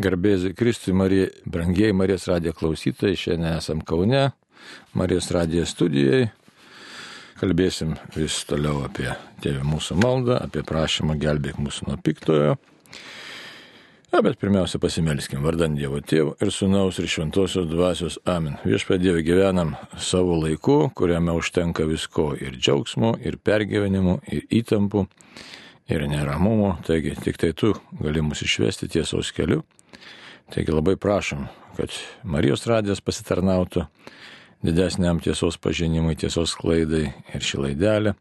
Garbėzai Kristui, Marija, brangiai Marijos radijo klausytojai, šiandien esam Kaune, Marijos radijo studijai. Kalbėsim vis toliau apie Tėvę mūsų maldą, apie prašymą gelbėk mūsų nuo piktojo. Na, bet pirmiausia pasimelskim vardant Dievo Tėvo ir Sūnaus ir Šventosios Dvasios Amen. Viešpė Dieve gyvenam savo laiku, kuriame užtenka visko ir džiaugsmo, ir pergyvenimų, ir įtampų, ir neramumo. Taigi tik tai tu gali mus išvesti tiesos keliu. Taigi labai prašom, kad Marijos radijas pasitarnautų didesniam tiesos pažinimui, tiesos klaidai ir šį laidelę.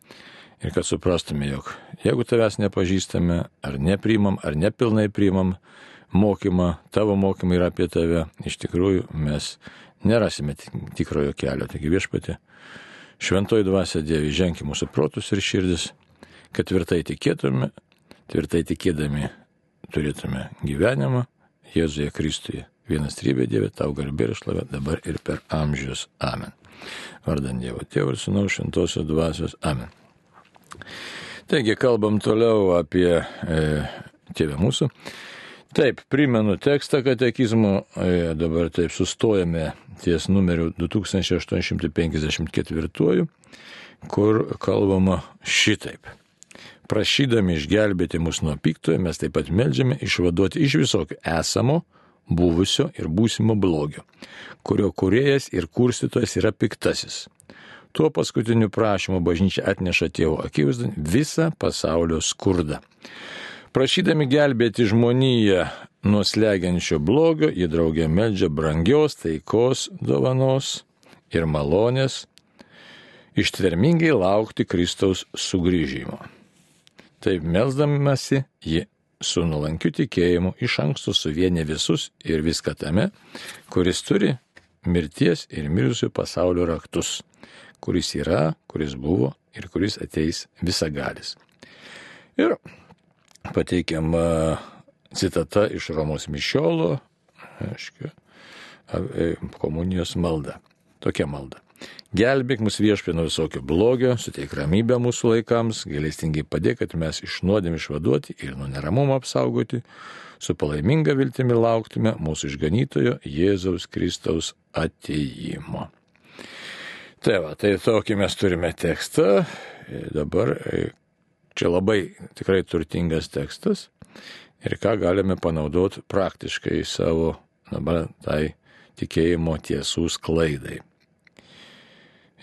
Ir kad suprastume, jog jeigu tavęs nepažįstame, ar neprimam, ar nepilnai primam mokymą, tavo mokymai yra apie tave, iš tikrųjų mes nerasime tikrojo kelio. Taigi viešpatė, šventoji dvasia Dievi ženki mūsų protus ir širdis, kad tvirtai tikėtume, tvirtai tikėdami turėtume gyvenimą Jėzuje Kristuje. Vienas trybė Dieve, tau garbė ir šlovė dabar ir per amžius. Amen. Vardant Dievo Tėvų ir Sūnaus Šventosios Dvasios. Amen. Taigi kalbam toliau apie e, Tėvę mūsų. Taip, primenu tekstą katekizmo, e, dabar taip sustojame ties numeriu 2854, kur kalbama šitaip. Prašydami išgelbėti mus nuo piktojo, mes taip pat melžiame išvaduoti iš visokio esamo, buvusio ir būsimo blogio, kurio kuriejas ir kurstytojas yra piktasis. Tuo paskutiniu prašymu bažnyčia atneša tėvo akivaizdą visą pasaulio skurdą. Prašydami gelbėti žmoniją nuo slegiančio blogio, jį draugė meldžia brangios taikos dovanos ir malonės, ištvermingai laukti Kristaus sugrįžimo. Taip melzdamasi, ji su nuolankiu tikėjimu iš anksto suvienė visus ir viską tame, kuris turi mirties ir mirusių pasaulio raktus, kuris yra, kuris buvo ir kuris ateis visagalis. Ir pateikiama citata iš Romos Mišiolo, aiškiai, komunijos malda. Tokia malda. Gelbėk mus viešpė nuo visokio blogio, suteik ramybę mūsų laikams, gailestingai padėk, kad mes iš nuodėm išvaduoti ir nuo neramumo apsaugoti, su palaiminga viltimi lauktume mūsų išganytojo Jėzaus Kristaus ateimo. Tai va, tai tokį mes turime tekstą. Dabar čia labai tikrai turtingas tekstas ir ką galime panaudoti praktiškai savo dabar tai tikėjimo tiesų sklaidai.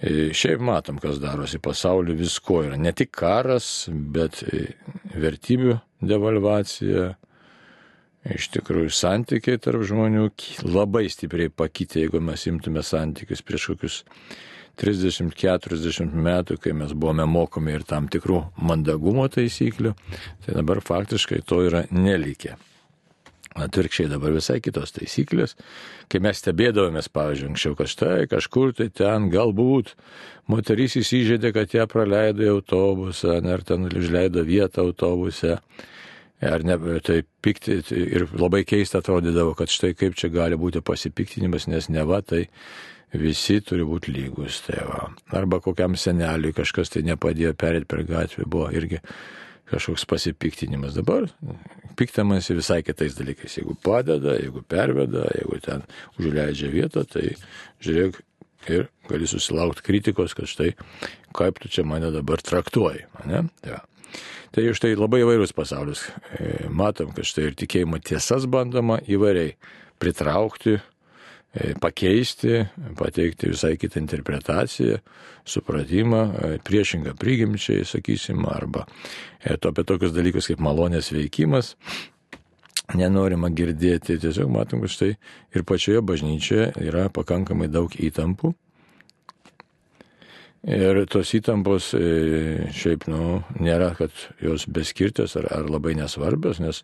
E, šiaip matom, kas darosi pasauliu, visko yra. Ne tik karas, bet e, vertybių devalvacija. Iš tikrųjų, santykiai tarp žmonių labai stipriai pakitė, jeigu mes imtume santykius prieš kokius 30-40 metų, kai mes buvome mokomi ir tam tikrų mandagumo taisyklių, tai dabar faktiškai to yra nelikė. Atvirkščiai dabar visai kitos taisyklės. Kai mes stebėdavomės, pavyzdžiui, anksčiau, kad štai kažkur tai ten galbūt moteris įsižeidė, kad ją praleido į autobusą, ar ten užleido vietą autobuse. Ar ne, tai pikti ir labai keista atrodydavo, kad štai kaip čia gali būti pasipiktinimas, nes ne va, tai visi turi būti lygus. Tai va. Arba kokiam seneliui kažkas tai nepadėjo perėti per gatvę, buvo irgi kažkoks pasipiktinimas. Dabar piktamasi visai kitais dalykais. Jeigu padeda, jeigu perveda, jeigu ten užleidžia vietą, tai žiūrėk ir gali susilaukti kritikos, kad štai kaip tu čia mane dabar traktuoji. Ne? Tai, tai štai labai įvairūs pasaulis. E, matom, kad štai ir tikėjimo tiesas bandoma įvairiai pritraukti, pakeisti, pateikti visai kitą interpretaciją, supratimą, e, priešingą prigimčiai, sakysim, arba e, to apie tokius dalykus kaip malonės veikimas. Nenorima girdėti, tiesiog matom, kad štai ir pačioje bažnyčioje yra pakankamai daug įtampų. Ir tos įtampos šiaip, nu, nėra, kad jos beskirtės ar, ar labai nesvarbios, nes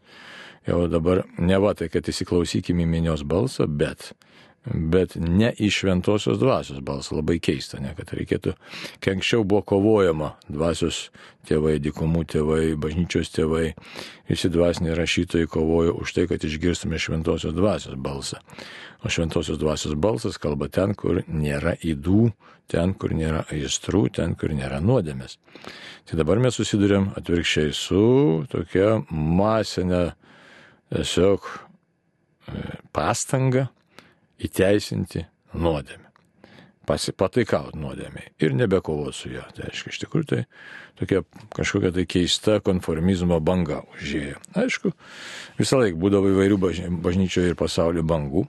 jau dabar ne va tai, kad įsiklausykime į minios balsą, bet bet ne iš šventosios dvasios balsą. Labai keista, ne, kad reikėtų, kai anksčiau buvo kovojama dvasios tėvai, dikumų tėvai, bažnyčios tėvai, visi dvasiniai rašytojai kovojo už tai, kad išgirstume šventosios dvasios balsą. O šventosios dvasios balsas kalba ten, kur nėra įdų, ten, kur nėra aistrų, ten, kur nėra nuodėmės. Tai dabar mes susidurėm atvirkščiai su tokia masinė tiesiog pastangą įteisinti nuodėmę. Pasipataikauti nuodėmiai ir nebekovoti su ją. Tai aišku, iš tikrųjų tai tokia kažkokia tai keista konformizmo banga užėjo. Aišku, visą laiką būdavo įvairių bažnyčioje ir pasaulio bangų.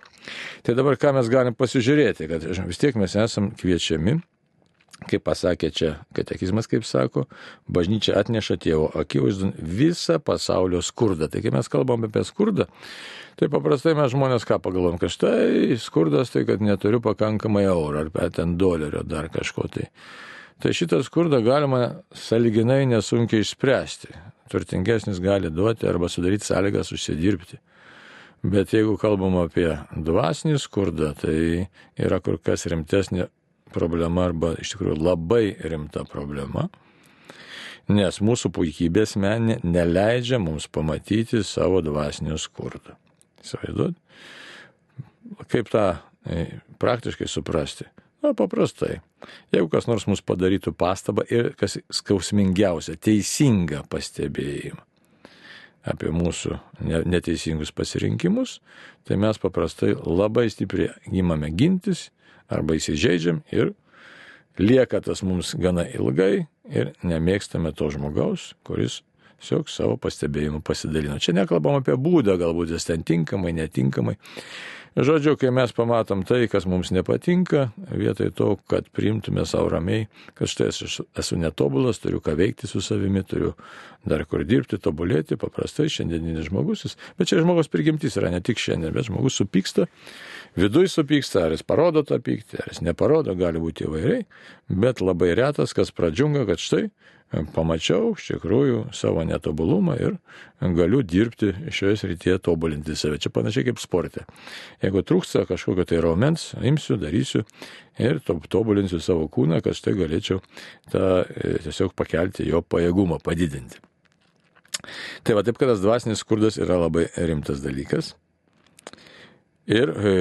Tai dabar ką mes galim pasižiūrėti, kad vis tiek mes esam kviečiami kaip pasakė čia katekizmas, kaip sako, bažnyčia atneša tėvo akivaizdun visą pasaulio skurdą. Tai kai mes kalbam apie skurdą, tai paprastai mes žmonės ką pagalvom, kad štai skurdas tai, kad neturiu pakankamai eurų ar ten dolerio dar kažko tai. Tai šitą skurdą galima saliginai nesunkiai išspręsti. Turtingesnis gali duoti arba sudaryti sąlygas užsidirbti. Bet jeigu kalbam apie dvasinį skurdą, tai yra kur kas rimtesnė problema arba iš tikrųjų labai rimta problema, nes mūsų puikybės menė neleidžia mums pamatyti savo dvasinio skurdo. Įsivaizduot? Kaip tą e, praktiškai suprasti? Na, paprastai. Jeigu kas nors mus padarytų pastabą ir kas skausmingiausia, teisingą pastebėjimą apie mūsų neteisingus pasirinkimus, tai mes paprastai labai stipriai gimame gintis arba įsižeidžiam ir lieka tas mums gana ilgai ir nemėgstame to žmogaus, kuris tiesiog savo pastebėjimu pasidalino. Čia nekalbam apie būdą, galbūt jis ten tinkamai, netinkamai. Žodžiu, kai mes pamatom tai, kas mums nepatinka, vietoj to, kad priimtume savo ramiai, kad štai aš esu netobulas, turiu ką veikti su savimi, turiu dar kur dirbti, tobulėti, paprastai šiandieninis žmogus, bet čia žmogus prigimtis yra ne tik šiandien, bet žmogus supyksta, viduj supyksta, ar jis parodo tą pyktį, ar jis neparodo, gali būti įvairiai, bet labai retas, kas pradžiunga, kad štai pamačiau iš tikrųjų savo netobulumą ir galiu dirbti šioje srityje tobulinti save. Čia panašiai kaip sporte. Jeigu trūksta kažkokio tai raumens, imsiu, darysiu ir tobulinsiu savo kūną, kad štai galėčiau tą e, tiesiog pakelti jo pajėgumą, padidinti. Tai va taip, kad tas dvasinis skurdas yra labai rimtas dalykas. Ir e,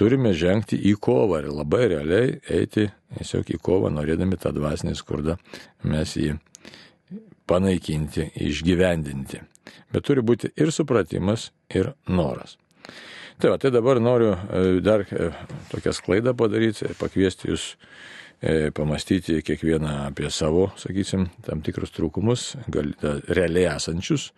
turime žengti į kovą ir labai realiai eiti tiesiog į kovą, norėdami tą dvasinį skurdą mes jį panaikinti, išgyvendinti. Bet turi būti ir supratimas, ir noras. Tai va, tai dabar noriu e, dar e, tokią sklaidą padaryti, pakviesti jūs e, pamastyti kiekvieną apie savo, sakysim, tam tikrus trūkumus, gal, realiai esančius.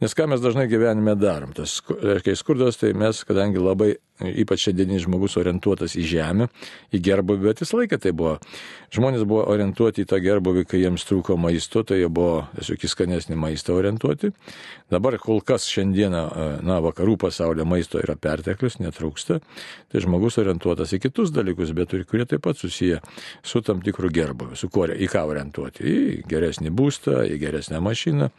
Nes ką mes dažnai gyvenime darom, tas, kai skurdas, tai mes, kadangi labai ypač šiandienis žmogus orientuotas į žemę, į gerbuvį, bet visą laiką tai buvo. Žmonės buvo orientuoti į tą gerbuvį, kai jiems trūko maisto, tai jie buvo tiesiog į skanesnį maistą orientuoti. Dabar kol kas šiandieną, na, vakarų pasaulio maisto yra perteklius, netrūksta, tai žmogus orientuotas į kitus dalykus, bet turi, kurie taip pat susiję su tam tikru gerbuviu, su kuo, į ką orientuoti. Į geresnį būstą, į geresnę mašiną,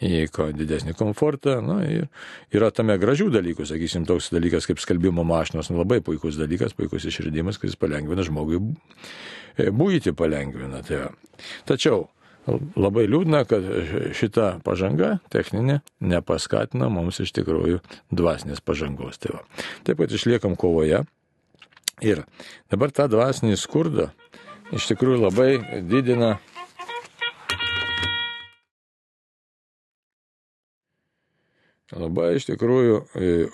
į didesnį komfortą. Na, ir yra tame gražių dalykų, sakysim, toks dalykas kaip skalbimo skalbimo mašinos nu, labai puikus dalykas, puikus išradimas, kuris palengvina žmogui e, būti palengvina. Tai va. Tačiau labai liūdna, kad šita pažanga techninė nepaskatina mums iš tikrųjų dvasinės pažangos. Tai va. Taip pat išliekam kovoje. Ir dabar tą dvasinį skurdą iš tikrųjų labai didina labai iš tikrųjų e,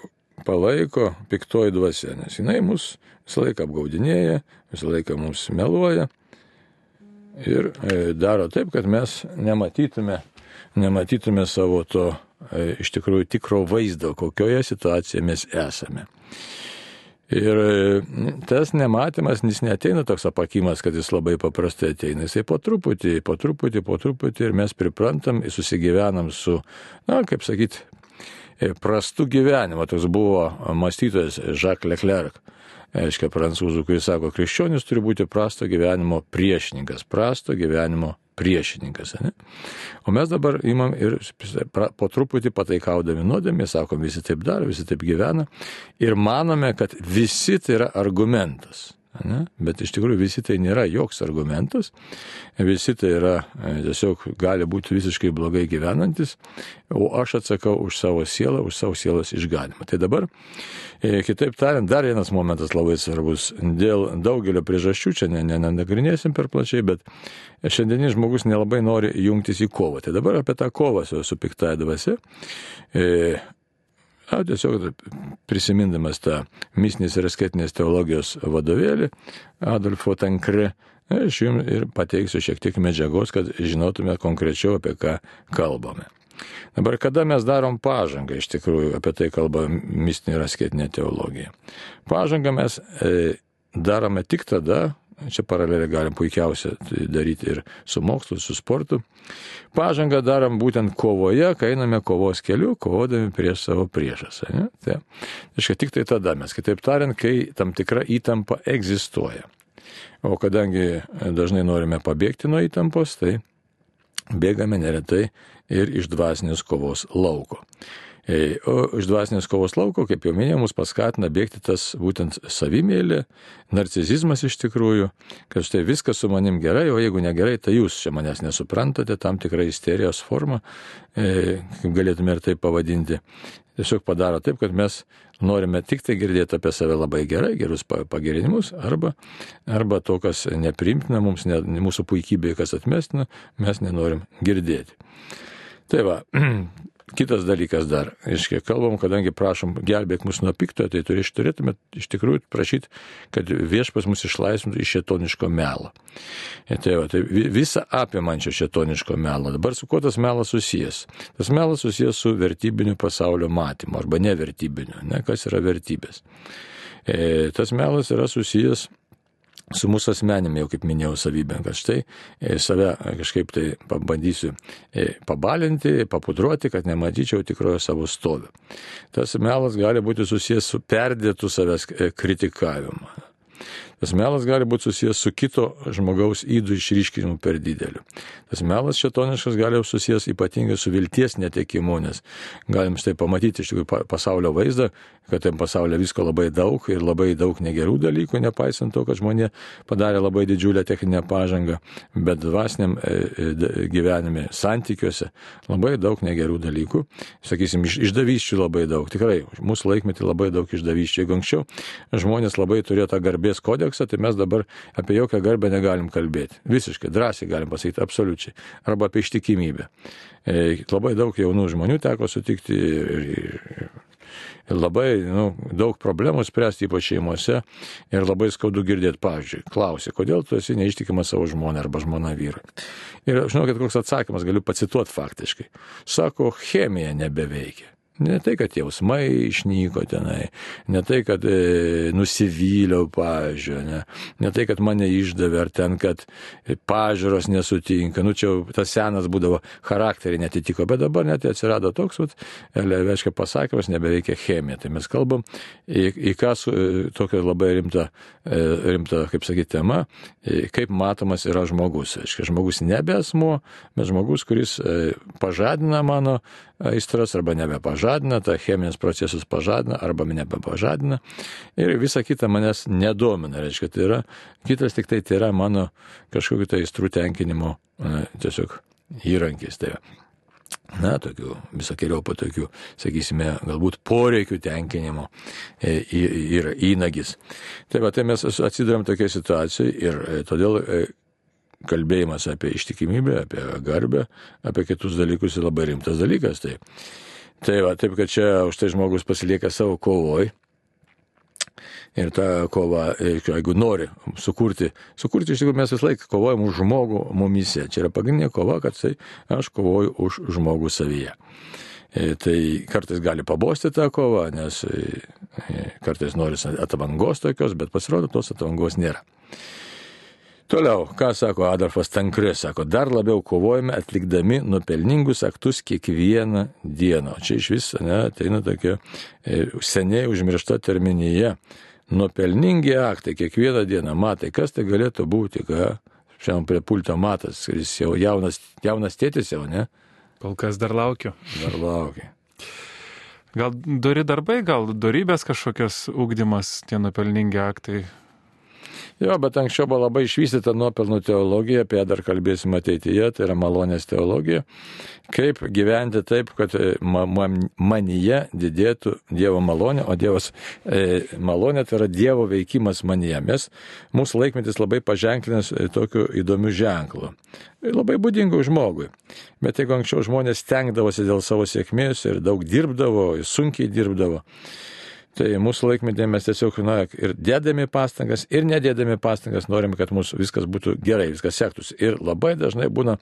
palaiko piktoji dvasia, nes jinai mus visą laiką apgaudinėja, visą laiką mums meluoja ir e, daro taip, kad mes nematytume, nematytume savo to e, iš tikrųjų tikro vaizdo, kokioje situacijoje mes esame. Ir e, tas nematymas, jis neteina toks apakimas, kad jis labai paprastai ateina. Jisai po truputį, po truputį, po truputį ir mes priprantam, susigyvenam su, na, kaip sakyti, E, prastų gyvenimą. Toks buvo mąstytojas Jacques Leclerc, aiškiai prancūzų, kuris sako, krikščionis turi būti prasto gyvenimo priešininkas, prasto gyvenimo priešininkas. Ne? O mes dabar imam ir po truputį pataikaudami nuodėmė, sakom, visi taip daro, visi taip gyvena ir manome, kad visi tai yra argumentas. Ne? Bet iš tikrųjų visi tai nėra joks argumentas, visi tai yra e, tiesiog gali būti visiškai blogai gyvenantis, o aš atsakau už savo sielą, už savo sielos išganimą. Tai dabar, e, kitaip tariant, dar vienas momentas labai svarbus. Dėl daugelio priežasčių, čia nenagrinėsim per plačiai, bet šiandienis žmogus nelabai nori jungtis į kovą. Tai dabar apie tą kovą su, su piktaja dvasia. E, A, tiesiog prisimindamas tą mistinės ir asketinės teologijos vadovėlį Adolfo Tankre, aš jums ir pateiksiu šiek tiek medžiagos, kad žinotume konkrečiau, apie ką kalbame. Dabar kada mes darom pažangą, iš tikrųjų, apie tai kalba mistinė ir asketinė teologija. Pažangą mes e, darome tik tada, Čia paralelį galim puikiausiai daryti ir su mokslu, su sportu. Pažangą darom būtent kovoje, kai einame kovos keliu, kovodami prieš savo priešas. Tai, aiškiai, tik tai tada mes, kitaip tariant, kai tam tikra įtampa egzistuoja. O kadangi dažnai norime pabėgti nuo įtampos, tai bėgame neretai ir iš dvasinės kovos lauko. O iš dvasinės kovos lauko, kaip jau minėjau, mus paskatina bėgti tas būtent savimėlė, narcizizmas iš tikrųjų, kad štai viskas su manim gerai, o jeigu negerai, tai jūs čia manęs nesuprantate, tam tikra isterijos forma, kaip galėtume ir tai pavadinti. Tiesiog padaro taip, kad mes norime tik tai girdėti apie save labai gerai, gerus pagerinimus, arba, arba to, kas neprimtina mums, ne, mūsų puikybė, kas atmestina, mes nenorim girdėti. Tai va, Kitas dalykas dar, iškiek kalbam, kadangi prašom gelbėk mus nuo piktojo, tai turi, turėtume iš tikrųjų prašyti, kad viešpas mus išlaisvintų iš šetoniško melo. Ir tai, va, tai visą apimančio šetoniško melo. Dabar su kuo tas melas susijęs? Tas melas susijęs su vertybiniu pasaulio matymu arba nevertybiniu. Ne, kas yra vertybės? E, tas melas yra susijęs su mūsų asmenimi, jau kaip minėjau, savybėm, kad štai e, save kažkaip tai pabandysiu e, pabalinti, papudruoti, kad nematyčiau tikrojo savo stovio. Tas melas gali būti susijęs su perdėtų savęs e, kritikavimu. Tas melas gali būti susijęs su kito žmogaus įdų išryškinimu per dideliu. Tas melas šetoniškas gali būti susijęs ypatingai su vilties netekimu, nes galim štai pamatyti iš tikrųjų pasaulio vaizdą, kad tam pasaulyje visko labai daug ir labai daug negerų dalykų, nepaisant to, kad žmonė padarė labai didžiulę techninę pažangą, bet dvasiniam e, e, gyvenime, santykiuose labai daug negerų dalykų. Sakysim, išdavyščių labai daug. Tikrai, mūsų laikmetį labai daug išdavyščių. Jeigu anksčiau žmonės labai turėjo tą garbės kodeksą, tai mes dabar apie jokią garbę negalim kalbėti. Visiškai drąsiai galim pasakyti, absoliučiai. Arba apie ištikimybę. E, labai daug jaunų žmonių teko sutikti ir, ir, ir labai nu, daug problemų spręsti, ypač šeimose. Ir labai skaudu girdėti, pavyzdžiui, klausė, kodėl tu esi neištikimas savo žmonai arba žmona vyrui. Ir žinau, kad koks atsakymas galiu pacituoti faktiškai. Sako, chemija nebeveikia. Ne tai, kad jausmai išnyko tenai, ne tai, kad e, nusivyliau, pažiūrėjau, ne, ne tai, kad mane išdavė, ar ten, kad pažiūros nesutinka, nu čia tas senas būdavo charakterį netitiko, bet dabar net atsirado toks, vat, reiškia pasakymas, nebeveikia chemija. Tai mes kalbam į, į ką su, e, tokia labai rimta, e, rimta, kaip sakyti, tema, kaip matomas yra žmogus. Reiškia, žmogus nebe asmuo, bet žmogus, kuris pažadina mano aistras arba nebepažadina, tą cheminius procesus pažadina arba nebepažadina ir visa kita manęs nedomina. Reiškia, tai yra, kitas tik tai, tai yra mano kažkokiu tai aistrų tenkinimo tiesiog įrankis. Tai na, tokių visokiojo po tokių, sakysime, galbūt poreikių tenkinimo e, yra įnagis. Tai va, tai mes atsidurėm tokia situacija ir e, todėl e, kalbėjimas apie ištikimybę, apie garbę, apie kitus dalykus yra labai rimtas dalykas. Tai, tai va, taip, kad čia už tai žmogus pasilieka savo kovoj. Ir tą kovą, jeigu nori sukurti, sukurti iš tikrųjų mes visą laiką kovojam už žmogų mumise. Čia yra pagrindinė kova, kad tai aš kovoju už žmogų savyje. E, tai kartais gali pabosti tą kovą, nes e, kartais nori atvangos tokios, bet pasirodo, tos atvangos nėra. Toliau, ką sako Adolfas Tankri, sako, dar labiau kovojame atlikdami nupelningus aktus kiekvieną dieną. Čia iš vis, ne, ateina tokia e, seniai užmiršta terminija. Nupelningi aktai kiekvieną dieną. Matai, kas tai galėtų būti, ką šiandien prie pulto matas, jis jau jaunas, jaunas tėtis jau, ne? Kol kas dar laukiu. Dar laukiu. Gal dori darbai, gal darybės kažkokios ugdymas, tie nupelningi aktai. Jo, bet anksčiau buvo labai išvystyta nuopelnų teologija, apie ją dar kalbėsim ateityje, tai yra malonės teologija. Kaip gyventi taip, kad e, ma, ma, manyje didėtų Dievo malonė, o Dievas e, malonė tai yra Dievo veikimas manyje. Mes, mūsų laikmetis labai paženklinęs e, tokiu įdomiu ženklu. Labai būdingu žmogui. Bet jeigu anksčiau žmonės stengdavosi dėl savo sėkmės ir daug dirbdavo, sunkiai dirbdavo, Tai mūsų laikmetėje mes tiesiog, na, ir dėdami pastangas, ir nedėdami pastangas norim, kad mūsų viskas būtų gerai, viskas sektųsi. Ir labai dažnai būna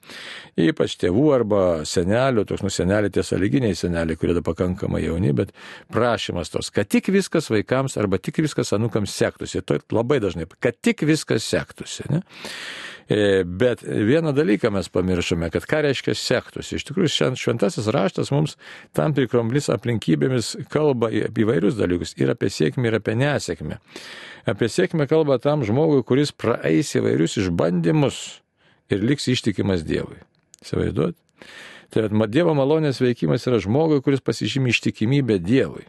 ypač tėvų arba senelių, toks nu seneliai, tie saliginiai seneliai, kurie yra pakankamai jauni, bet prašymas tos, kad tik viskas vaikams arba tik viskas anukams sektųsi. Tai labai dažnai, kad tik viskas sektųsi. Ne? E, bet vieną dalyką mes pamiršome, kad ką reiškia sektųsi. Iš tikrųjų, šventasis raštas mums tam tikromis aplinkybėmis kalba apie įvairius dalykus ir apie sėkmę, ir apie nesėkmę. Apie sėkmę kalba tam žmogui, kuris praeis įvairius išbandymus ir liks ištikimas Dievui. Įsivaizduot? Tai Dievo malonės veikimas yra žmogui, kuris pasižymi ištikimybę Dievui.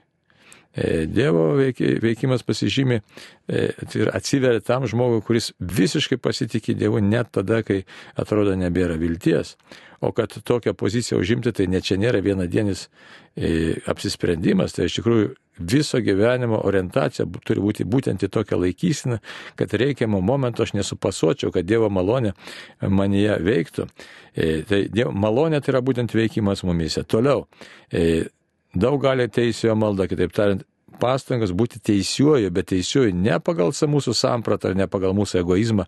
E, Dievo veikimas pasižymi e, tai ir atsiveria tam žmogui, kuris visiškai pasitikė Dievu net tada, kai atrodo nebėra vilties. O kad tokią poziciją užimti, tai ne čia nėra vienadienis e, apsisprendimas, tai iš tikrųjų viso gyvenimo orientacija turi būti būtent į tokią laikysiną, kad reikiamo momento aš nesupasuočiau, kad Dievo malonė manyje veiktų. Tai Dievo malonė tai yra būtent veikimas mumise. Toliau daug gali teisėjo malda, kitaip tariant, pastangas būti teisiuoju, bet teisiuoju ne pagal mūsų sampratą ar ne pagal mūsų egoizmą,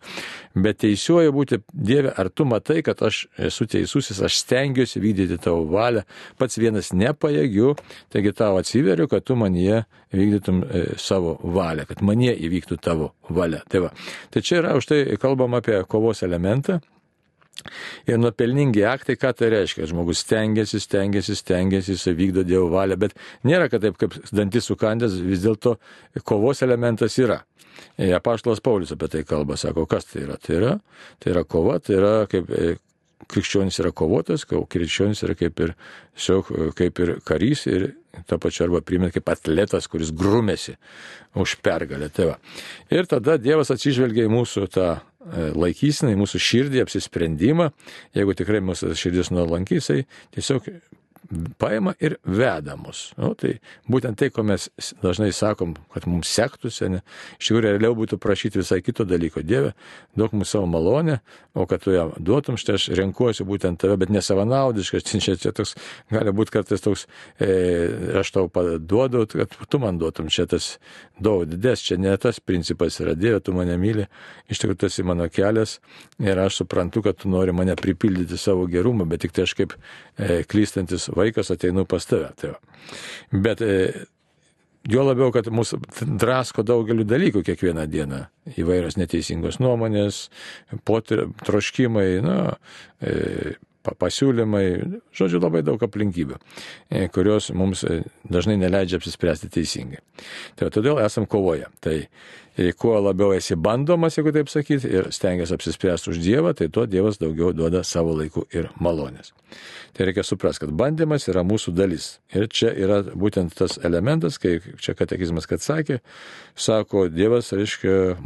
bet teisiuoju būti Dieve, ar tu matai, kad aš esu teisusis, aš stengiuosi vykdyti tavo valią, pats vienas nepajėgiu, taigi tau atsiveriu, kad tu manyje vykdytum e, savo valią, kad manyje įvyktų tavo valia. Tai, va. tai čia yra už tai kalbam apie kovos elementą. Ir nuopelningi aktai, ką tai reiškia? Žmogus stengiasi, stengiasi, stengiasi, jis vykdo Dievo valią, bet nėra, kad taip kaip dantis sukandęs, vis dėlto kovos elementas yra. E, Apaštalas Paulius apie tai kalba, sako, kas tai yra? Tai yra, tai yra kova, tai yra kaip e, krikščionis yra kovotojas, krikščionis yra kaip ir, siog, kaip ir karys ir to pačiu arba primint kaip atletas, kuris grumėsi už pergalę. Tai va. ir tada Dievas atsižvelgia į mūsų tą e, laikysinai, mūsų širdį, apsisprendimą, jeigu tikrai mūsų širdis nuolankysai, tiesiog paima ir veda mus. Nu, tai būtent tai, ko mes dažnai sakom, kad mums sektųsi, ne? iš tikrųjų realiau būtų prašyti visai kito dalyko. Dieve, duok mums savo malonę, o kad tu ją duotum, štai aš renkuosi būtent tave, bet nesavanaudiškai, čia, čia toks, gali būti kartais toks, e, aš tau paduodu, kad tu man duotum, čia tas daug didės, čia ne tas principas yra, Dieve, tu mane myli, iš tikrųjų tas į mano kelias ir aš suprantu, kad tu nori mane pripildyti savo gerumą, bet tik tai aš kaip e, klystantis vaikas ateinu pas tave. Tai. Bet e, jo labiau, kad mūsų drasko daugeliu dalykų kiekvieną dieną. Įvairios neteisingos nuomonės, potir, troškimai, na, e, pasiūlymai, žodžiu, labai daug aplinkybių, e, kurios mums dažnai neleidžia apsispręsti teisingai. Tai todėl esam kovoje. Tai kuo labiau esi bandomas, jeigu taip sakyti, ir stengiasi apsispręsti už Dievą, tai tuo Dievas daugiau duoda savo laiku ir malonės. Tai reikia suprasti, kad bandymas yra mūsų dalis. Ir čia yra būtent tas elementas, kai čia katekizmas, kad sakė, sako, Dievas, reiškia,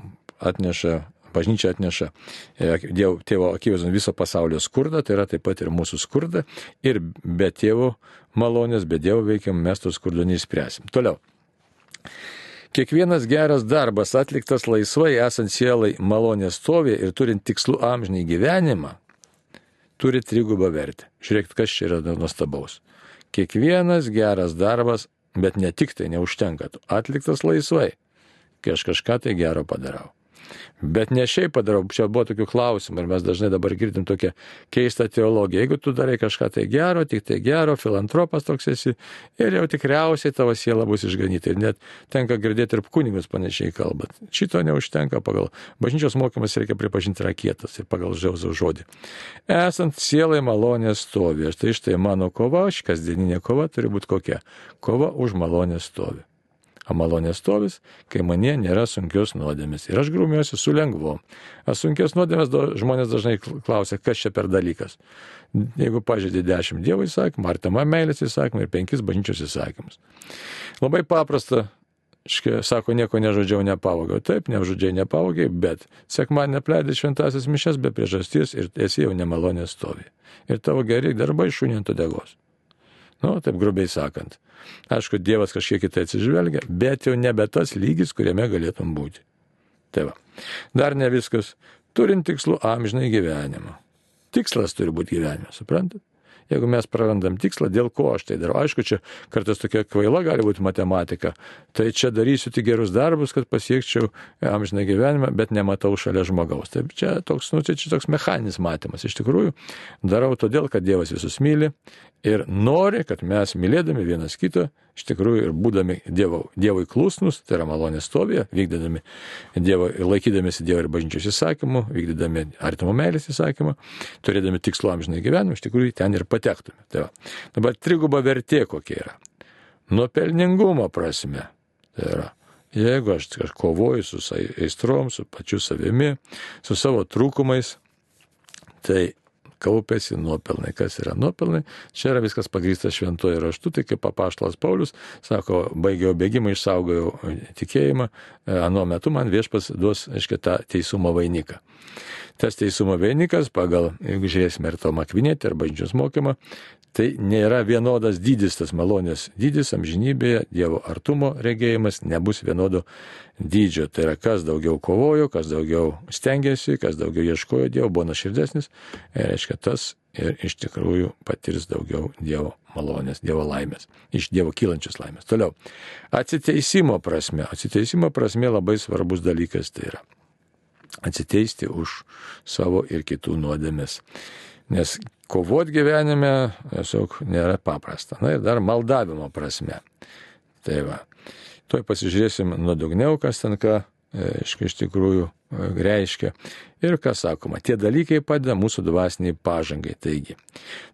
atneša bažnyčia atneša e, dievo, tėvo akivaizdon viso pasaulio skurdą, tai yra taip pat ir mūsų skurdą. Ir be tėvo malonės, be dievo veikiam mes to skurdo neįspręsim. Toliau. Kiekvienas geras darbas atliktas laisvai esant sielai malonės stovė ir turint tikslų amžinį gyvenimą, turi trigubą vertę. Žiūrėkit, kas čia yra nuostabaus. Kiekvienas geras darbas, bet ne tik tai neužtenka, atliktas laisvai, kai aš kažką tai gero padarau. Bet ne šiaip padarau, čia buvo tokių klausimų ir mes dažnai dabar girdim tokią keistą teologiją. Jeigu tu darai kažką tai gero, tik tai gero, filantropas toks esi ir jau tikriausiai tavo siela bus išganyta. Ir net tenka girdėti ir kunigus panašiai kalbant. Šito neužtenka pagal bažnyčios mokymas reikia pripažinti rakietas ir pagal žiauzų žodį. Esant sielai malonės stovi. Ir tai štai mano kova, ši kasdieninė kova turi būti kokia? Kova už malonės stovi o malonės stovis, kai manie nėra sunkios nuodėmės. Ir aš grūmiuosi su lengvu. Sunkios nuodėmės žmonės dažnai klausia, kas čia per dalykas. Jeigu pažeidė dešimt Dievo įsakymų, ar tema meilės įsakymų ir penkis bažnyčios įsakymus. Labai paprasta Iškia, sako, nieko nežudžiau, nepavogiau. Taip, nežudžiai, nepavogiai, bet sekmadienį apleidai šventasis mišes be priežasties ir esi jau nemalonė stovi. Ir tavo geri darbai šunė ant odegos. Nu, taip grubiai sakant. Aišku, Dievas kažkiek kitai atsižvelgia, bet jau nebe tas lygis, kuriame galėtum būti. Tai va. Dar ne viskas. Turint tikslų amžinai gyvenimą. Tikslas turi būti gyvenimas, suprantat? Jeigu mes prarandam tikslą, dėl ko aš tai darau. Aišku, čia kartais tokia kvaila gali būti matematika. Tai čia darysiu tik gerus darbus, kad pasiekčiau amžiną gyvenimą, bet nematau šalia žmogaus. Taip čia toks, nu, čia, čia toks mechaninis matymas. Iš tikrųjų, darau todėl, kad Dievas visus myli ir nori, kad mes mylėdami vienas kitą, iš tikrųjų ir būdami dievo, Dievui klusnus, tai yra malonės stovė, vykdydami Dievo, laikydamėsi Dievo ir bažnyčios įsakymų, vykdydami artimo meilės įsakymą, turėdami tikslų amžinai gyvenimą, iš tikrųjų ten ir patektume. Tai va. Dabar triguba vertė kokia yra. Nuo pelningumo prasme. Tai yra. Jeigu aš kovoju su aistrom, su pačiu savimi, su savo trūkumais, tai kaupėsi nuopelnai. Kas yra nuopelnai? Čia yra viskas pagrįsta šventojo raštu, tai kaip papaštalas Paulius sako, baigiau bėgimą, išsaugojau tikėjimą, anuo metu man viešpas duos, aiškiai, tą teisumo vainiką. Tas teisumo vainikas, pagal, jeigu žiūrėsime ir to makvinėti, ar bažnyčios mokymą, tai nėra vienodas dydis, tas malonės dydis amžinybėje, Dievo artumo regėjimas nebus vienodo dydžio. Tai yra, kas daugiau kovojo, kas daugiau stengiasi, kas daugiau ieškojo Dievo, buvo naširdesnis, ir reiškia tas ir iš tikrųjų patirs daugiau Dievo malonės, Dievo laimės, iš Dievo kylančios laimės. Toliau, atsiteisimo prasme, atsiteisimo prasme labai svarbus dalykas tai yra atsiteisti už savo ir kitų nuodėmes. Nes kovot gyvenime tiesiog nėra paprasta. Na ir dar maldavimo prasme. Tai va. Tuoj pasižiūrėsim nuodugniau, kas ten ką aiškiai, iš tikrųjų e, reiškia. Ir kas sakoma, tie dalykai padeda mūsų dvasiniai pažangai. Taigi,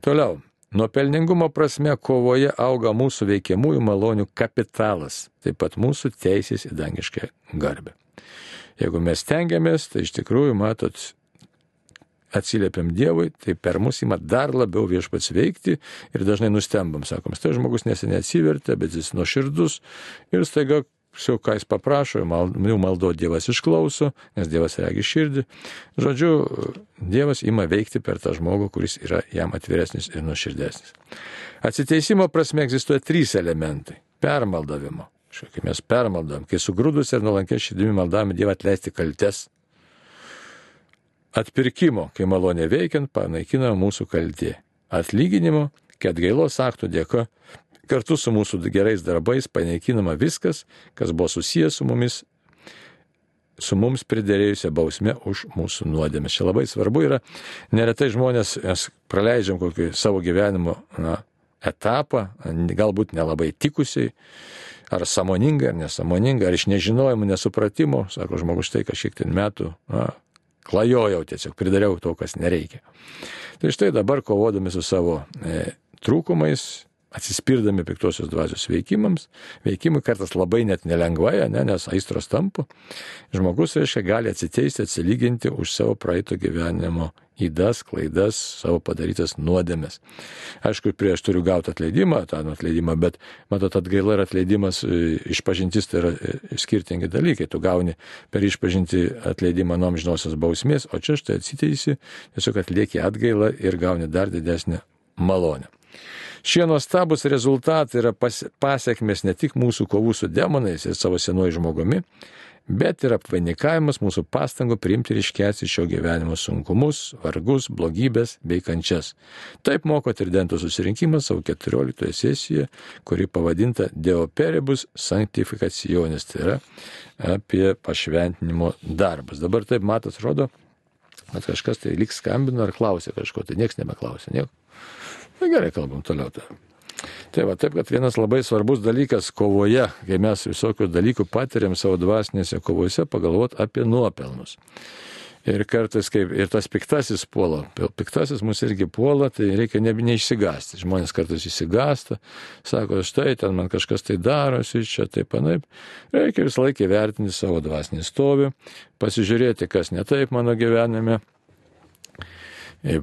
toliau, nuo pelningumo prasme kovoje auga mūsų veikiamųjų malonių kapitalas, taip pat mūsų teisės į dangišką garbę. Jeigu mes tengiamės, tai iš tikrųjų, matot, atsiliepiam Dievui, tai per mus ima dar labiau viešpats veikti ir dažnai nustembam, sakom, tai žmogus neseniai atsivertė, bet jis nuoširdus ir staiga Jau ką jis paprašo, jau maldo Dievas išklauso, nes Dievas regi širdį. Žodžiu, Dievas ima veikti per tą žmogų, kuris yra jam atviresnis ir nuoširdesnis. Atsiteisimo prasme egzistuoja trys elementai - permaldavimo. Kai mes permaldam, kai sugrūdus ir nuolankė širdimi maldame Dievą atleisti kaltes. Atpirkimo, kai malonė veikiant, panaikina mūsų kaltė. Atlyginimo, kad gailos aktų dėka kartu su mūsų gerais darbais panaikinama viskas, kas buvo susijęs su mumis, su mums pridėrėjusią bausmę už mūsų nuodėmės. Čia labai svarbu yra, neretai žmonės, mes praleidžiam kokį savo gyvenimo na, etapą, galbūt nelabai tikusiai, ar samoningai, ar nesamoningai, ar iš nežinojimo, nesupratimo, sako žmogus, tai kažkiek ten metų, na, klajojau tiesiog, pridariau to, kas nereikia. Tai štai dabar kovodami su savo e, trūkumais, atsispirdami piktosios dvasios veikimams, veikimui kartais labai net nelengvai, ne, nes aistros tampu, žmogus, reiškia, gali atsiteisti, atsilyginti už savo praeito gyvenimo įdas, klaidas, savo padarytas nuodėmės. Aišku, prieš turiu gauti atleidimą, tą atleidimą, bet, matot, atgaila ir atleidimas, e, išpažintis tai yra e, skirtingi dalykai. Tu gauni per išpažinti atleidimą nuo amžinosios bausmės, o čia štai atsiteisi, tiesiog atlieki atgailą ir gauni dar didesnę malonę. Šie nuostabus rezultatai yra pas, pasiekmes ne tik mūsų kovų su demonais ir savo senuoju žmogumi, bet ir apvainikavimas mūsų pastangų priimti ir iškesti šio gyvenimo sunkumus, vargus, blogybės bei kančias. Taip moko Tridento susirinkimas savo 14 sesijoje, kuri pavadinta Deoperibus Sanctificationis, tai yra apie pašventinimo darbus. Dabar taip matas rodo, kad kažkas tai liks skambino ar klausė kažko, tai niekas nebeklausė, nieko. Na gerai, kalbam toliau. Tai. Tai va, taip, kad vienas labai svarbus dalykas kovoje, kai mes visokių dalykų patiriam savo dvasinėse kovose, pagalvoti apie nuopelnus. Ir kartais, kaip ir tas piktasis puola, piktasis mus irgi puola, tai reikia ne, neišsigasti. Žmonės kartais įsigasta, sako, štai ten man kažkas tai darosi, čia taip panaip. Reikia visą laiką vertinti savo dvasinį stovį, pasižiūrėti, kas ne taip mano gyvenime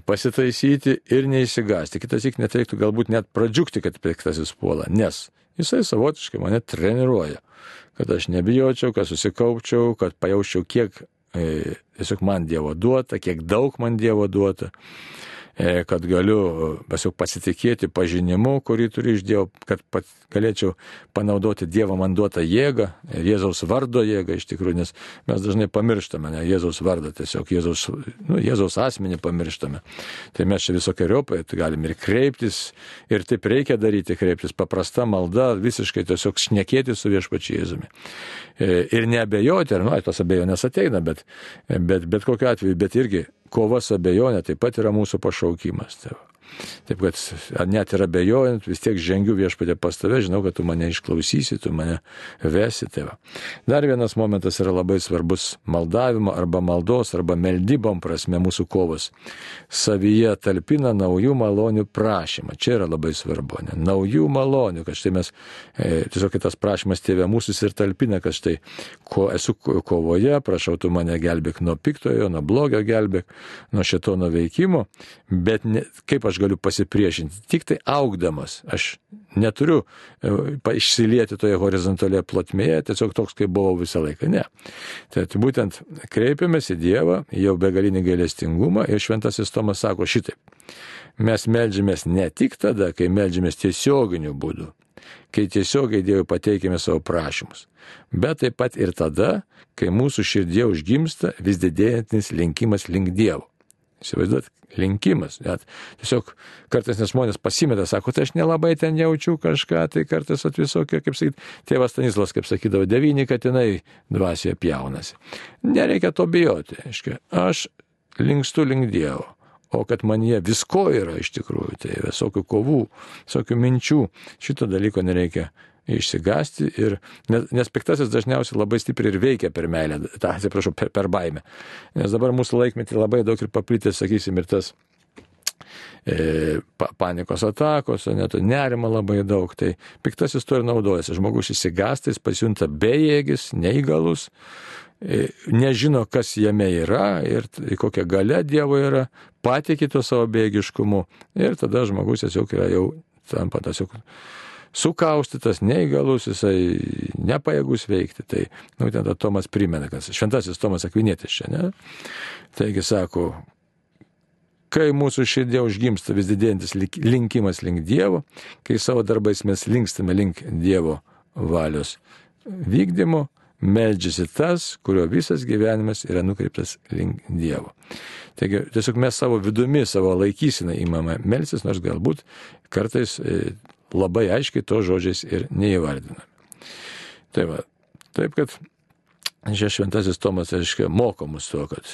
pasitaisyti ir neįsigasti. Kitas įk net reiktų galbūt net pradžiukti, kad piktasis puola, nes Jisai savotiškai mane treniruoja, kad aš nebijočiau, kad susikaupčiau, kad pajaučiau, kiek e, tiesiog man Dievo duota, kiek daug man Dievo duota. E, kad galiu pasitikėti pažinimu, kurį turiu iš Dievo, kad galėčiau panaudoti Dievo man duotą jėgą, Jėzaus vardo jėgą iš tikrųjų, nes mes dažnai pamirštame ne, Jėzaus vardą, tiesiog Jėzaus, nu, Jėzaus asmenį pamirštame. Tai mes čia visokiojopai tai galim ir kreiptis, ir taip reikia daryti, kreiptis paprasta malda, visiškai tiesiog šnekėti su viešpačiu Jėzumi. E, ir neabejoti, ar, nu, tos abejonės ateina, bet, bet, bet kokiu atveju, bet irgi kova su abejonė taip pat yra mūsų pašaukimas. Tai va. Taip kad net ir abejojant, vis tiek žengiu viešpatė pas tave, žinau, kad tu mane išklausysi, tu mane vesi. Va. Dar vienas momentas yra labai svarbus - maldavimo arba maldos arba meldybom prasme mūsų kovos. Savyje talpina naujų malonių prašymą. Čia yra labai svarbu. Ne? Naujų malonių, kad štai mes, e, tiesiog kitas prašymas tėvė mūsų ir talpina, kad štai ko esu kovoje, prašau tu mane gelbėk nuo piktojo, nuo blogio gelbėk, nuo šito nuveikimo, bet ne, kaip aš galiu pasipriešinti. Tik tai augdamas. Aš neturiu e, išsilieti toje horizontalėje plotmėje, tiesiog toks, kaip buvau visą laiką. Ne. Tai būtent kreipiamės į Dievą, jau begalinį gailestingumą ir šventasis Tomas sako šitaip. Mes melžiamės ne tik tada, kai melžiamės tiesioginiu būdu, kai tiesiogiai Dievui pateikėme savo prašymus, bet taip pat ir tada, kai mūsų širdie užgimsta vis didėjantis linkimas link Dievo. Įsivaizduot, linkimas. Net tiesiog kartais žmonės pasimeta, sako, tai aš nelabai ten jaučiu kažką, tai kartais at visokio, kaip sakyt, tėvas Stanislas, kaip sakydavo, devyni katinai dvasioje pjaunasi. Nereikia to bijoti. Aiškia, aš linkstu link Dievo. O kad man jie visko yra iš tikrųjų, tai visokių kovų, visokių minčių, šito dalyko nereikia išsigasti, ir, nes, nes piktasis dažniausiai labai stipriai ir veikia per meilę, tą atsiprašau, per, per baimę. Nes dabar mūsų laikmetį labai daug ir paplitęs, sakysim, ir tas e, pa, panikos atakos, net nerima labai daug, tai piktasis to ir naudojasi. Žmogus įsigasta, jis pasijunta bejėgis, neįgalus, e, nežino, kas jame yra ir kokia gale Dievo yra, patikė to savo bėgiškumu ir tada žmogus tiesiog yra jau tampa tiesiog sukaustytas, neįgalus, jisai nepajėgus veikti. Tai, nu, ten Tomas primena, kad šventasis Tomas Akvinėtis čia, ne? Taigi sako, kai mūsų širdė užgimsta vis didėjantis linkimas link Dievo, kai savo darbais mes linkstame link Dievo valios vykdymo, meldžiasi tas, kurio visas gyvenimas yra nukreiptas link Dievo. Taigi tiesiog mes savo vidumi, savo laikysiną įmame melsis, nors galbūt kartais e, labai aiškiai to žodžiais ir neįvardiname. Tai va, taip kad čia šventasis Tomas, aiškiai, moko mus to, kad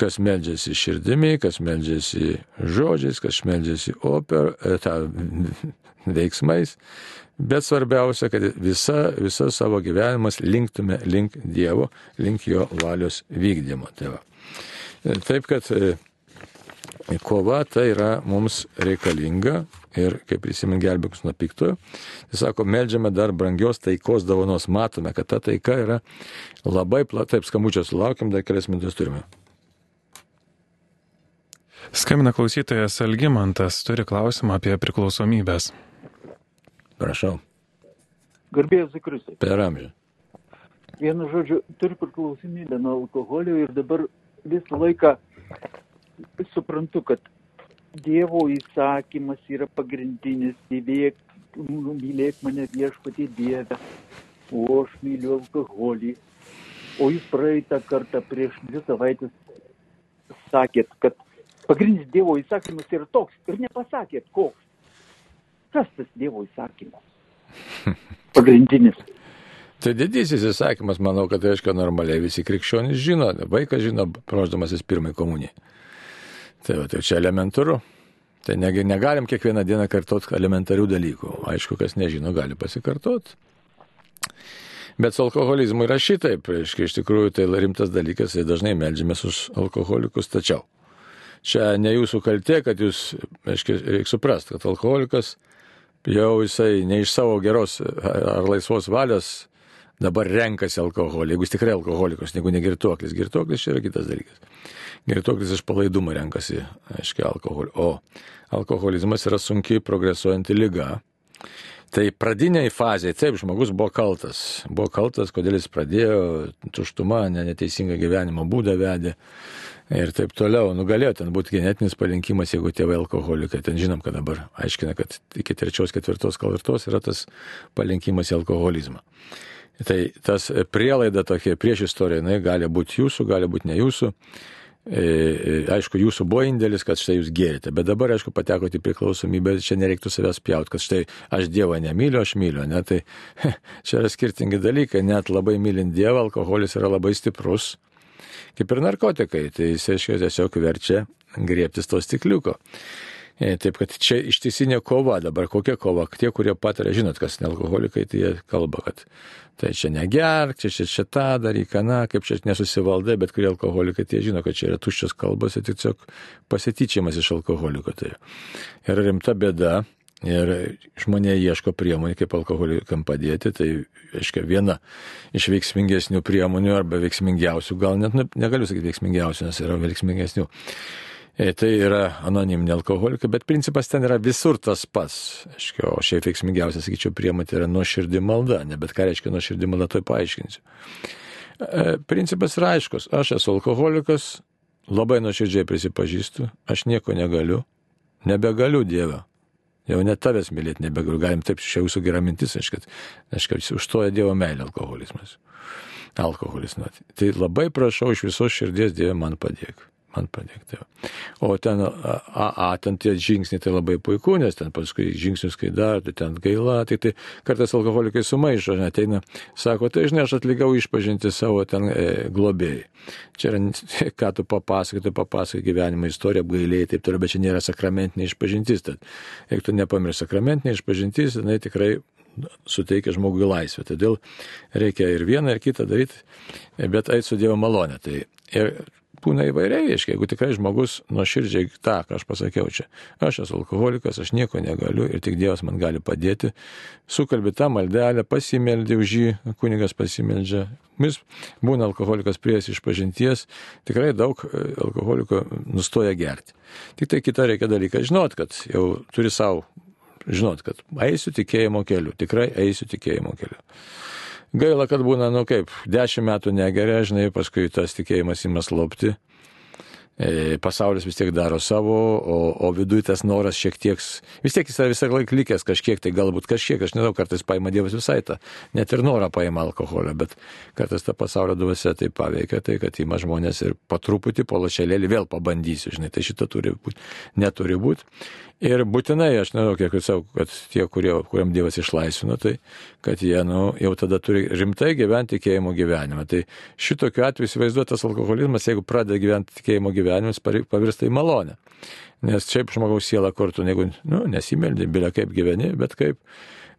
kas meldžiasi širdimi, kas meldžiasi žodžiais, kas meldžiasi oper, e, ta, veiksmais, bet svarbiausia, kad visa, visa savo gyvenimas linktume link Dievo, link jo valios vykdymo. Tai va. E, taip kad e, kova tai yra mums reikalinga ir kaip prisimint gelbėkus nuo piktojo. Jis sako, melžiame dar brangios taikos dovanos, matome, kad ta taika yra labai plata, taip skambučio sulaukiam, dar kelias minutės turime. Skambina klausytojas Algymantas, turi klausimą apie priklausomybės. Prašau. Garbėjus Zikristai. Per amžių. Vienu žodžiu, turiu priklausomybę nuo alkoholio ir dabar visą laiką suprantu, kad Dievo įsakymas yra pagrindinis, mylėk, mylėk mane viešpatį Dievę, o aš myliu alkoholį. O jūs praeitą kartą prieš dvi savaitės sakėt, kad pagrindinis Dievo įsakymas yra toks ir nepasakėt koks. Kas tas Dievo įsakymas? Pagrindinis. Tai didysis įsakymas, manau, kad reiškia normaliai visi krikščionys žino, vaikas žino, ruoždamasis pirmai komunijai. Tai, va, tai čia elementaru. Tai negi negalim kiekvieną dieną kartot elementarių dalykų. Aišku, kas nežino, gali pasikartot. Bet su alkoholizmu yra šitaip, reiškia, iš tikrųjų tai rimtas dalykas ir dažnai melžiamės už alkoholikus, tačiau čia ne jūsų kaltė, kad jūs, reiškia, reikia suprasti, kad alkoholikas jau jisai ne iš savo geros ar laisvos valios dabar renkasi alkoholį, jeigu jis tikrai alkoholikas, negu negirtuoklis. Girtuoklis čia yra kitas dalykas. Girtuoklis iš palaidumo renkasi, aiškiai, alkoholį. O alkoholizmas yra sunkiai progresuojanti lyga. Tai pradiniai fazėje, taip, žmogus buvo kaltas. Buvo kaltas, kodėl jis pradėjo, tuštuma, neteisingą gyvenimo būdą vedė ir taip toliau. Nugalėjo ten būti genetinis palinkimas, jeigu tėvai alkoholikai. Ten žinom, kad dabar aiškina, kad iki trečios, ketvirtos kartos yra tas palinkimas į alkoholizmą. Tai tas prielaida tokia prieš istoriją, jinai gali būti jūsų, gali būti ne jūsų. E, e, aišku, jūsų buvo indėlis, kad štai jūs gėrėte, bet dabar, aišku, patekote į priklausomybę, čia nereiktų savęs pjaut, kad štai aš Dievą nemyliu, aš myliu, ne, tai čia yra skirtingi dalykai, net labai mylint Dievą, alkoholis yra labai stiprus, kaip ir narkotikai, tai jis, aišku, tiesiog verčia griebtis to stikliuko. E, taip kad čia ištisinė kova, dabar kokia kova, tie, kurie patiria, žinot, kas nealkoholikai, tai jie kalba, kad tai čia negerk, čia čia, čia tą daryk, na, kaip čia nesusivaldai, bet kurie alkoholikai, tai jie žino, kad čia yra tuščios kalbos ir tiesiog pasityčiamas iš alkoholiko. Tai yra rimta bėda, Ir žmonė ieško priemonių, kaip alkoholikam padėti. Tai, aiškiai, viena iš veiksmingesnių priemonių arba veiksmingiausių, gal net negaliu sakyti veiksmingiausių, nes yra veiksmingesnių. E, tai yra anoniminė alkoholika, bet principas ten yra visur tas pats. Aiškiai, o šiaip veiksmingiausia, sakyčiau, priemonė tai yra nuoširdį malda, ne bet ką reiškia nuoširdį malda, tai paaiškinsiu. E, principas yra aiškus, aš esu alkoholikas, labai nuoširdžiai prisipažįstu, aš nieko negaliu, nebegaliu Dievą jau net tavęs mylėti nebegaliu, galim taip, čia jūsų gera mintis, aš kad, aš kad užstoja Dievo meilė alkoholizmas. Alkoholis. Na, tai labai prašau iš visos širdies Dieve man padėk man padėk. Tai. O ten, a, a, ten tie žingsniai tai labai puiku, nes ten paskui žingsnius, kai dar, tai ten gaila, tai, tai kartais alkoholikai sumaišo, ateina, sako, tai žinai, aš atlikau išpažinti savo ten e, globėjai. Čia yra, ką tu papasakai, tu papasakai gyvenimo istoriją, apgailėjai, taip toliau, bet čia nėra sakramentinė išpažintis. Tad, jeigu tu nepamirši sakramentinė išpažintis, jinai tikrai suteikia žmogui laisvę. Todėl reikia ir vieną, ir kitą daryti, bet eiti su Dievo malonė. Tai ir būna įvairiai, reiškia, jeigu tikrai žmogus nuoširdžiai tą, ką aš pasakiau čia, aš esu alkoholikas, aš nieko negaliu ir tik Dievas man gali padėti, sukalbi tą maldelę, pasimeldė už jį, kunigas pasimeldžia. Vis būna alkoholikas prieš išpažinties, tikrai daug e, alkoholiko nustoja gerti. Tik tai kita reikia dalyką žinot, kad jau turi savo žinot, kad eisiu tikėjimo keliu, tikrai eisiu tikėjimo keliu. Gaila, kad būna, nu kaip, dešimt metų negeria, žinai, paskui tas tikėjimas įmas lopti. E, pasaulis vis tiek daro savo, o, o viduje tas noras šiek tiek, vis tiek jis yra visą laiką likęs kažkiek, tai galbūt kažkiek, aš nežinau, kartais paima Dievas visai tą, net ir norą paima alkoholio, bet kartais ta pasaulio dvasia tai paveikia, tai kad įma žmonės ir patruputį po lašelėlį vėl pabandysiu, žinai, tai šitą turi būti, neturi būti. Ir būtinai, aš nežinau, kiek jūs savo, kad tie, kurie, kuriam Dievas išlaisvino, tai kad jie nu, jau tada turi rimtai gyventi tikėjimo gyvenimą. Tai šitokiu atveju įsivaizduotas alkoholizmas, jeigu pradeda gyventi tikėjimo gyvenimą, pavirsta į malonę. Nes šiaip žmogaus siela kurtų, jeigu nu, nesimeldė, bilia kaip gyveni, bet kaip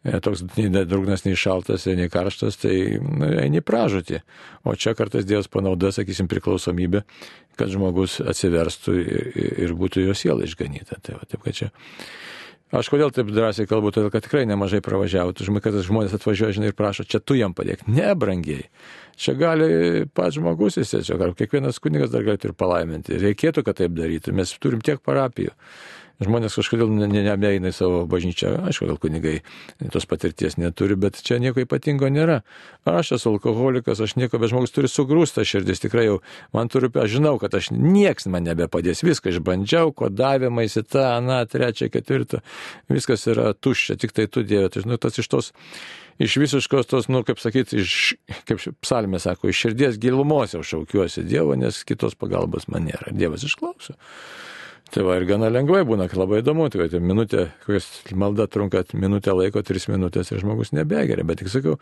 E, toks drugnas, nei šaltas, nei karštas, tai nu, eini pražūti. O čia kartais Dievas panaudoja, sakysim, priklausomybę, kad žmogus atsiverstų ir, ir būtų jo siela išganyta. Tai va, taip, kad čia. Aš kodėl taip drąsiai kalbu, todėl kad tikrai nemažai pravažiavo. Žmonės, žmonės atvažiuoja žinai, ir prašo, čia tu jam padėk. Ne, brangiai. Čia gali pats žmogus, jis tiesiog, kiekvienas kunigas dar galėtų ir palaiminti. Reikėtų, kad taip darytų. Mes turim tiek parapijų. Žmonės kažkodėl nebeina į savo bažnyčią, aišku, gal kunigai tos patirties neturi, bet čia nieko ypatingo nėra. Aš esu alkoholikas, aš nieko, bet žmogus turi sugrūstą širdis, tikrai jau man turiu, aš žinau, kad aš nieks man nebepadės, viską išbandžiau, kodavimais į tą, na, trečią, ketvirtą, viskas yra tuščia, tik tai tu Dieve, tai žinau, tas iš tos iš visiškos tos, nu, kaip sakyti, iš, kaip psalmė sako, iš širdies gilumos jau šaukiuosi Dievo, nes kitos pagalbos man nėra. Dievas išklauso. Tai va ir gana lengvai būna, labai įdomu, tai kad minutė, kokias malda trunka minutę laiko, tris minutės ir žmogus nebegeria. Bet tik sakiau,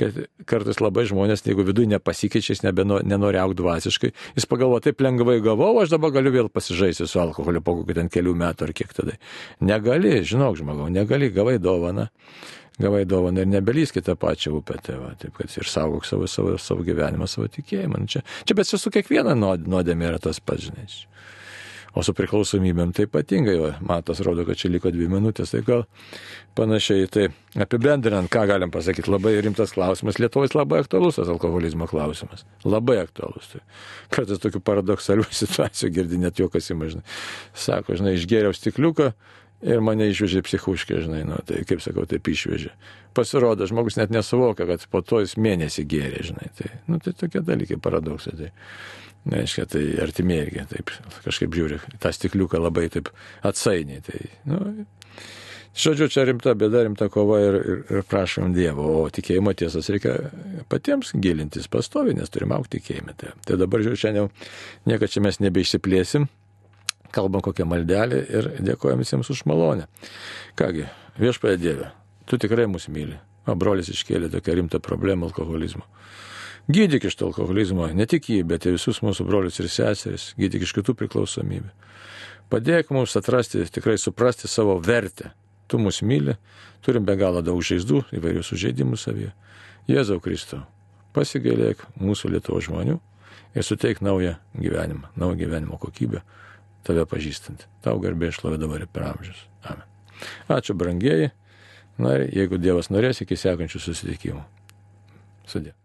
kad kartais labai žmonės, jeigu viduje nepasikeičia, jis nenori aukti dvasiškai, jis pagalvo, taip lengvai gavau, aš dabar galiu vėl pasižaisti su alkoholiu po kokių ten kelių metų ar kiek tada. Negali, žinok, žmogau, negali, gavai dovaną gavai dovaną ir nebelyskite tą pačią upę, tai va, taip kad ir saugok savo, savo, savo gyvenimą, savo tikėjimą. Nu, čia, čia bet su kiekviena nuodėmė yra tas pats, žinai. O su priklausomybėm tai ypatingai, matas rodo, kad čia liko dvi minutės, tai gal panašiai. Tai apibendrinant, ką galim pasakyti, labai rimtas klausimas. Lietuvos labai aktualus tas alkoholizmo klausimas. Labai aktualus. Tai kartais tokių paradoksalių situacijų girdi net juokas įmažinai. Sako, žinai, išgėriau stikliuką Ir mane išvežė psichuškė, žinai, nu, tai kaip sakau, taip išvežė. Pasirodo, žmogus net nesuvokia, kad po to jis mėnesį gėrė, žinai. Tai, nu, tai tokie dalykai, paradoksai. Tai, reiškia, tai artimieji, taip kažkaip žiūri, tą stikliuką labai taip atsainiai. Tai, nu, žodžiu, čia rimta bėda, rimta kova ir, ir, ir prašom Dievo, o tikėjimo tiesas reikia patiems gilintis pastovi, nes turim aukti tikėjimą. Tai, tai dabar, žiūrėjau, šiandien niekada čia mes nebeišsiplėsim kalbam kokią maldelę ir dėkojam visiems už malonę. Kągi, viešpaė Dieve, tu tikrai mus myli. O brolis iškėlė tokią rimtą problemą alkoholizmo. Gydyk iš to alkoholizmo, ne tik jį, bet ir visus mūsų brolius ir seseris, gydyk iš kitų priklausomybių. Padėk mums atrasti, tikrai suprasti savo vertę. Tu mus myli, turim be galo daug žaizdų, įvairių sužeidimų savyje. Jėzau Kristau, pasigailėk mūsų Lietuvo žmonių ir suteik naują gyvenimą, naują gyvenimo kokybę tave pažįstant. Tau garbė šlovė dabar ir per amžius. Amen. Ačiū brangieji. Na ir jeigu Dievas norės, iki sekančių susitikimų. Sudė.